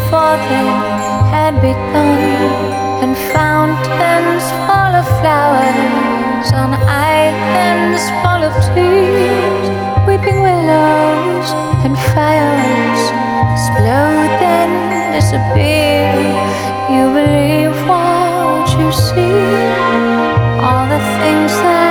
before they had begun, and fountains full of flowers on islands full of trees, weeping willows and fires explode then disappear. You believe what you see, all the things that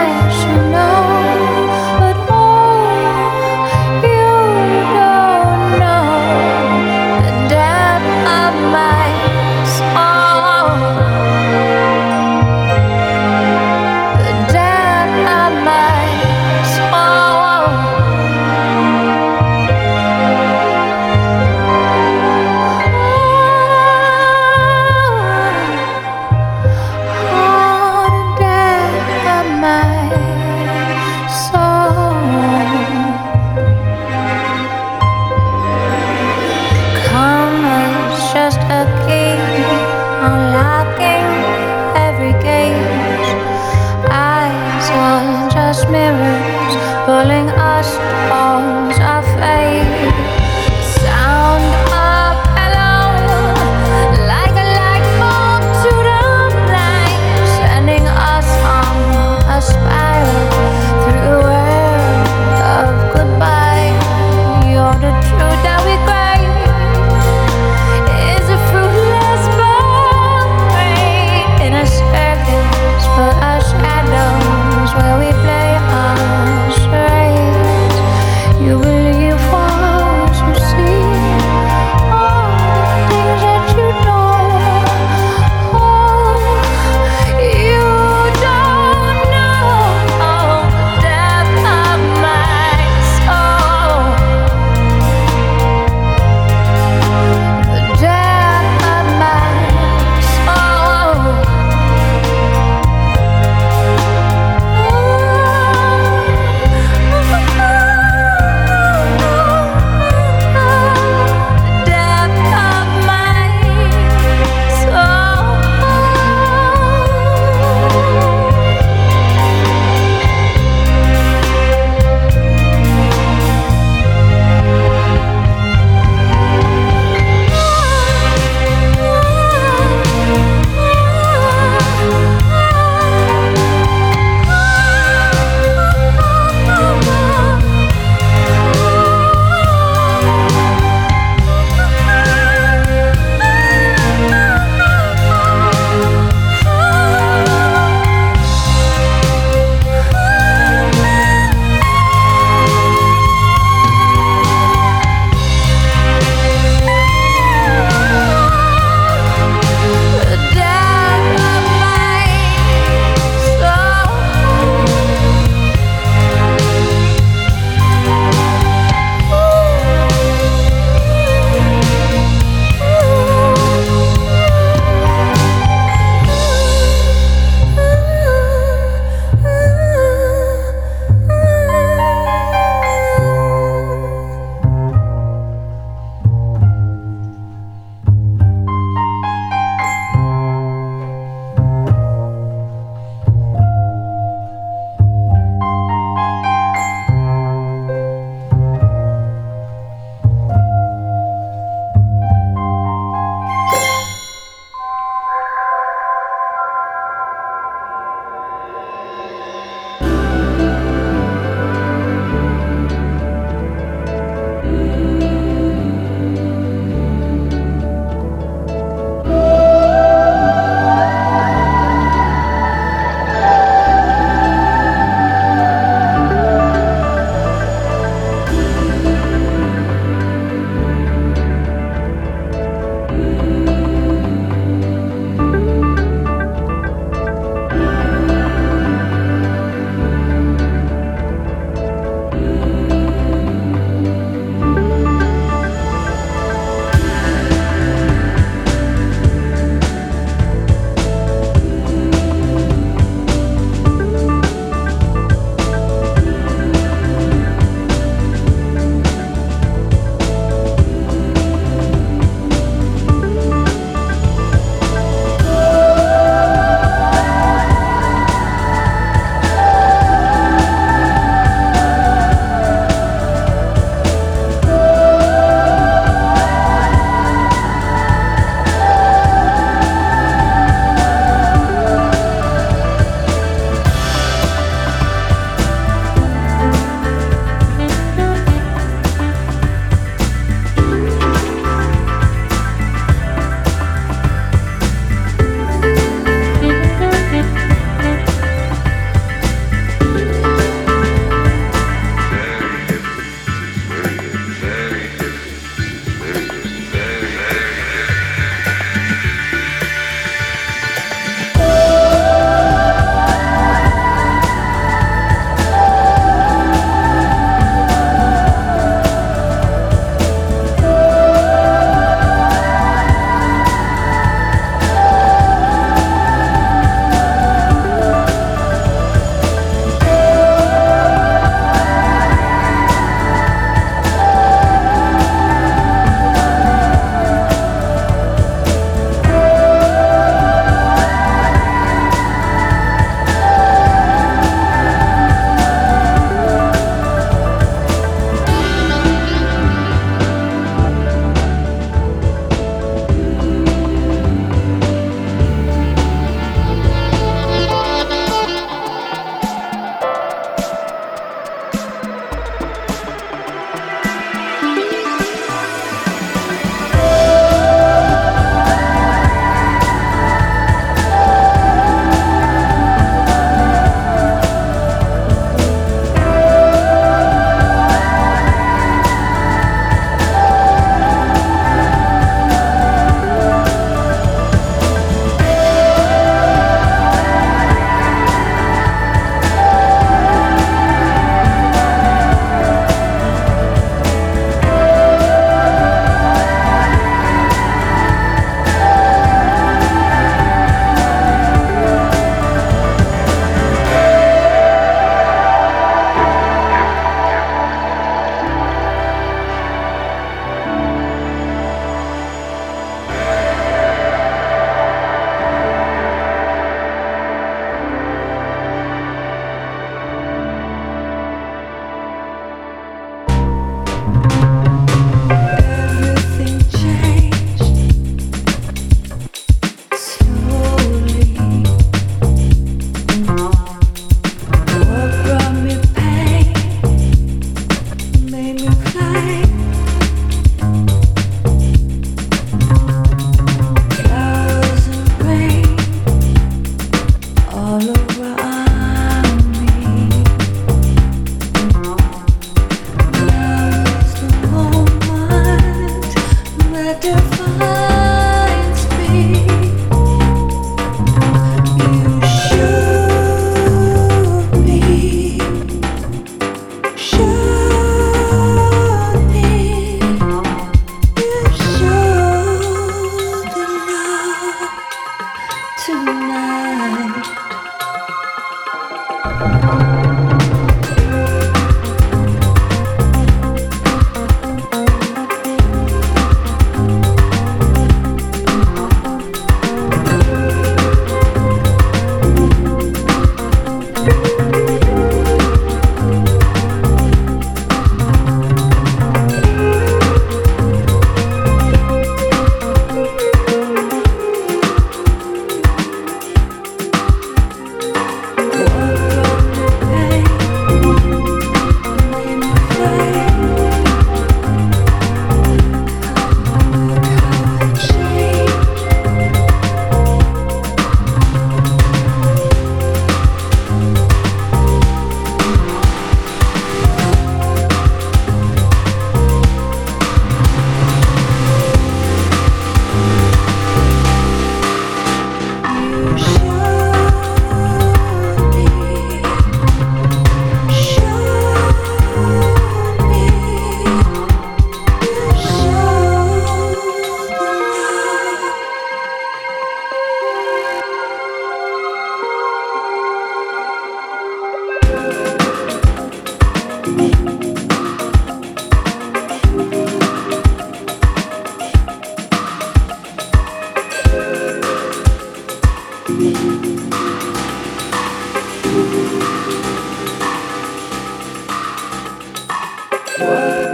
world.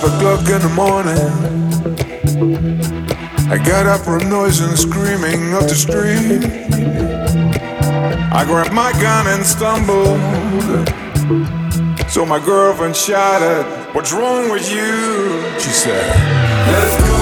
The morning. I got up from noise and screaming up the street. I grabbed my gun and stumbled. So my girlfriend shouted, What's wrong with you? She said, Let it go,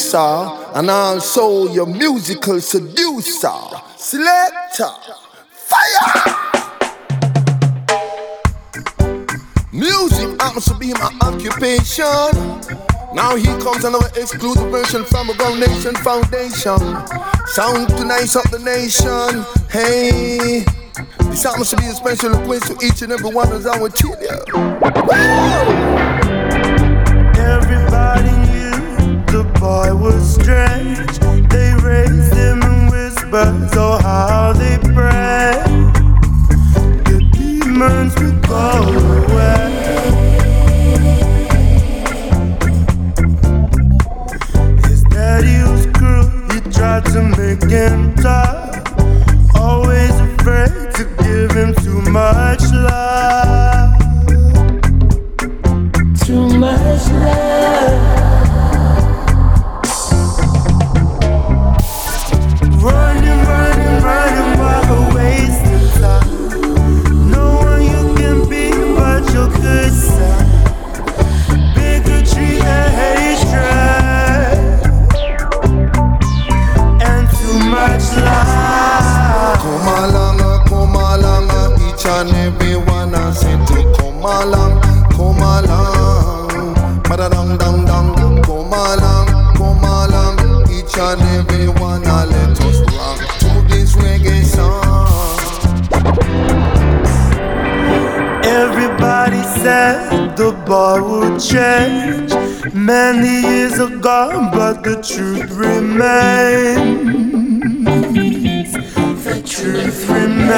producer and also your musical seducer. Selector, fire! Music happens to be my occupation. Now here comes another exclusive version from a Ground Nation Foundation. Sound to nice up the nation. Hey, this happens to be a special request to each and every one would tell you. Everybody boy was strange. They raised him in whispers, oh how they prayed. The demons would go away. His daddy was cruel, he tried to make him tough. Always afraid to give him too much love. Too much love. The bar would change. Many years gone, but the truth remains the truth remains.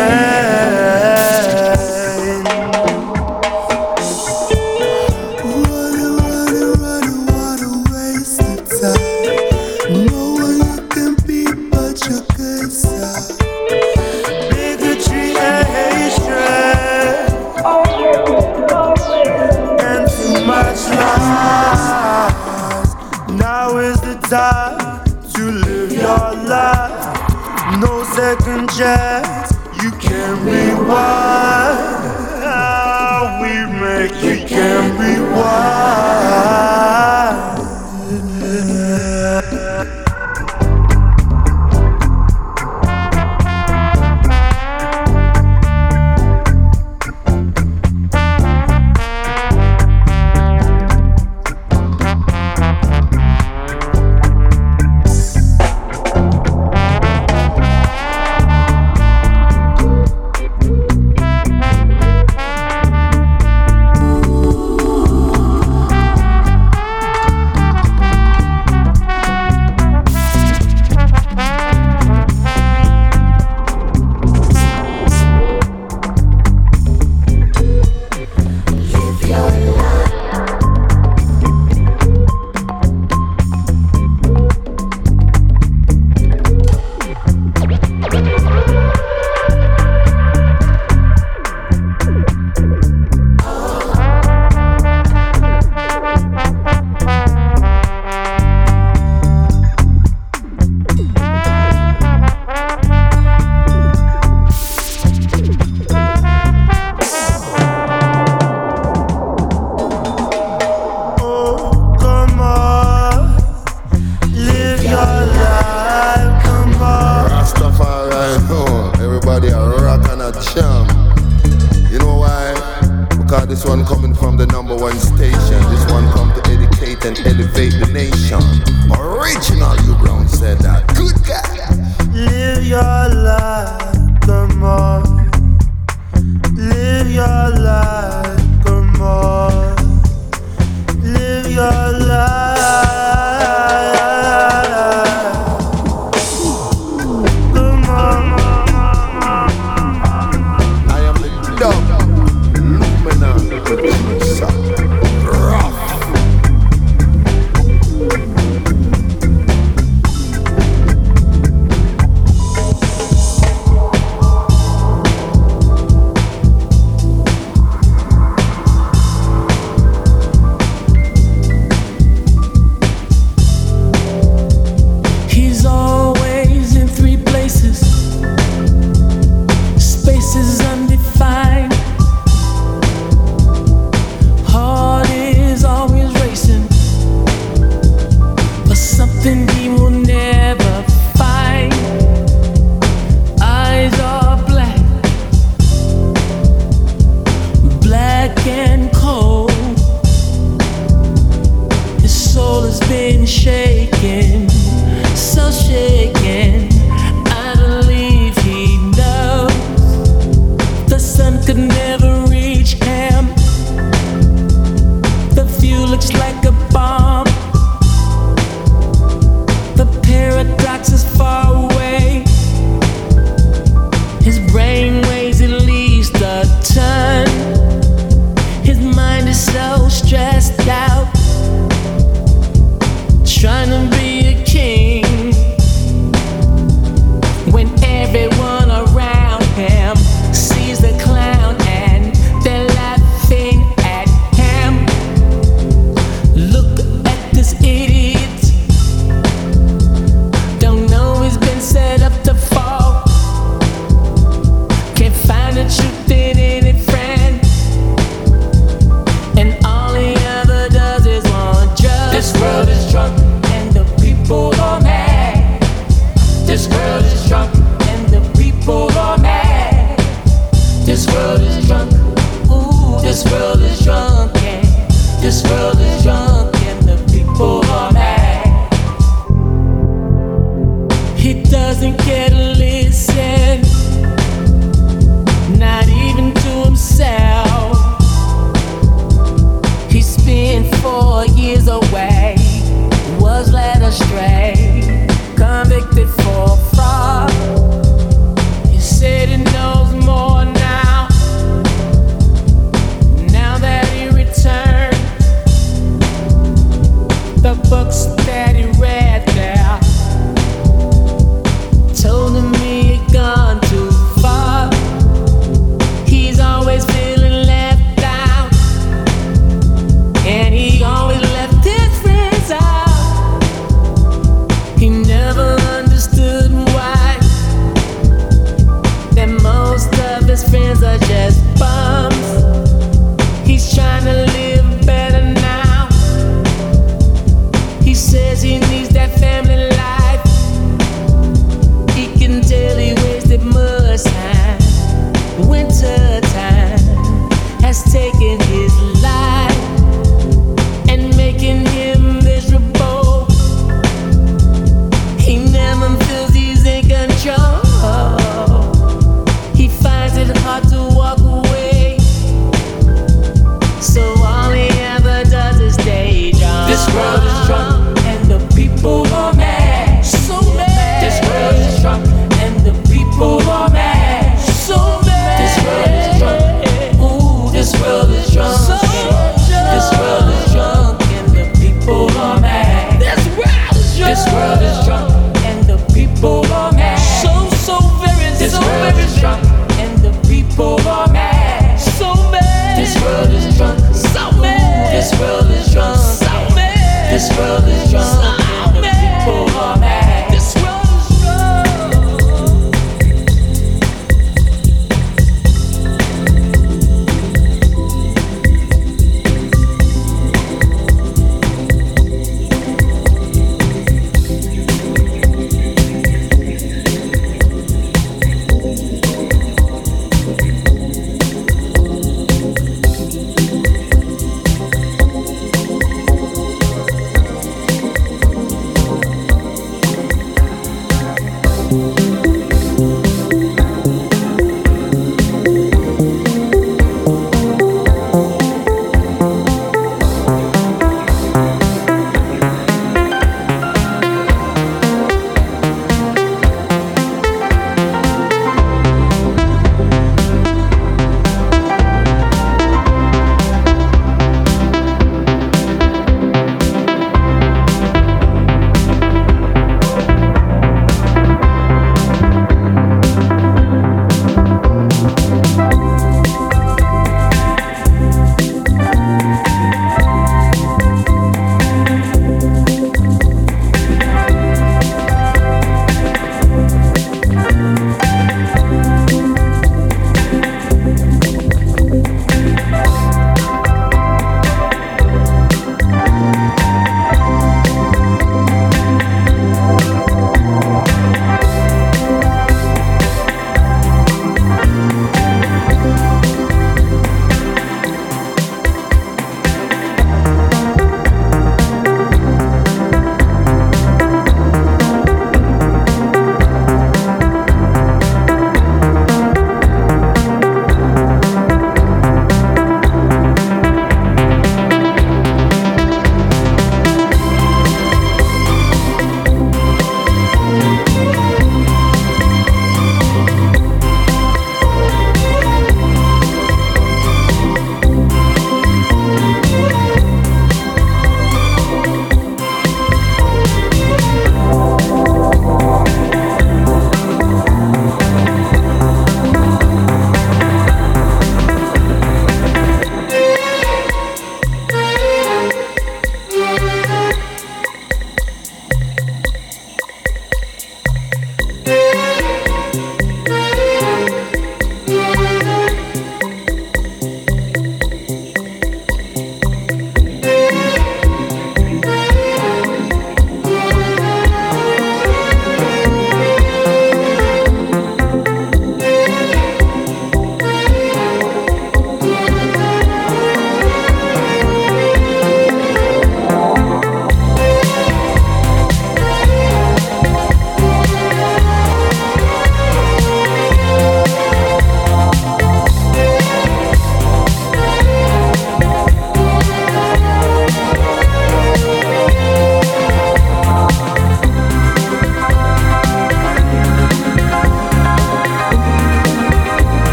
Second This one coming from the number one station. This one come to educate and elevate the nation. Original, you brown said that. Yeah.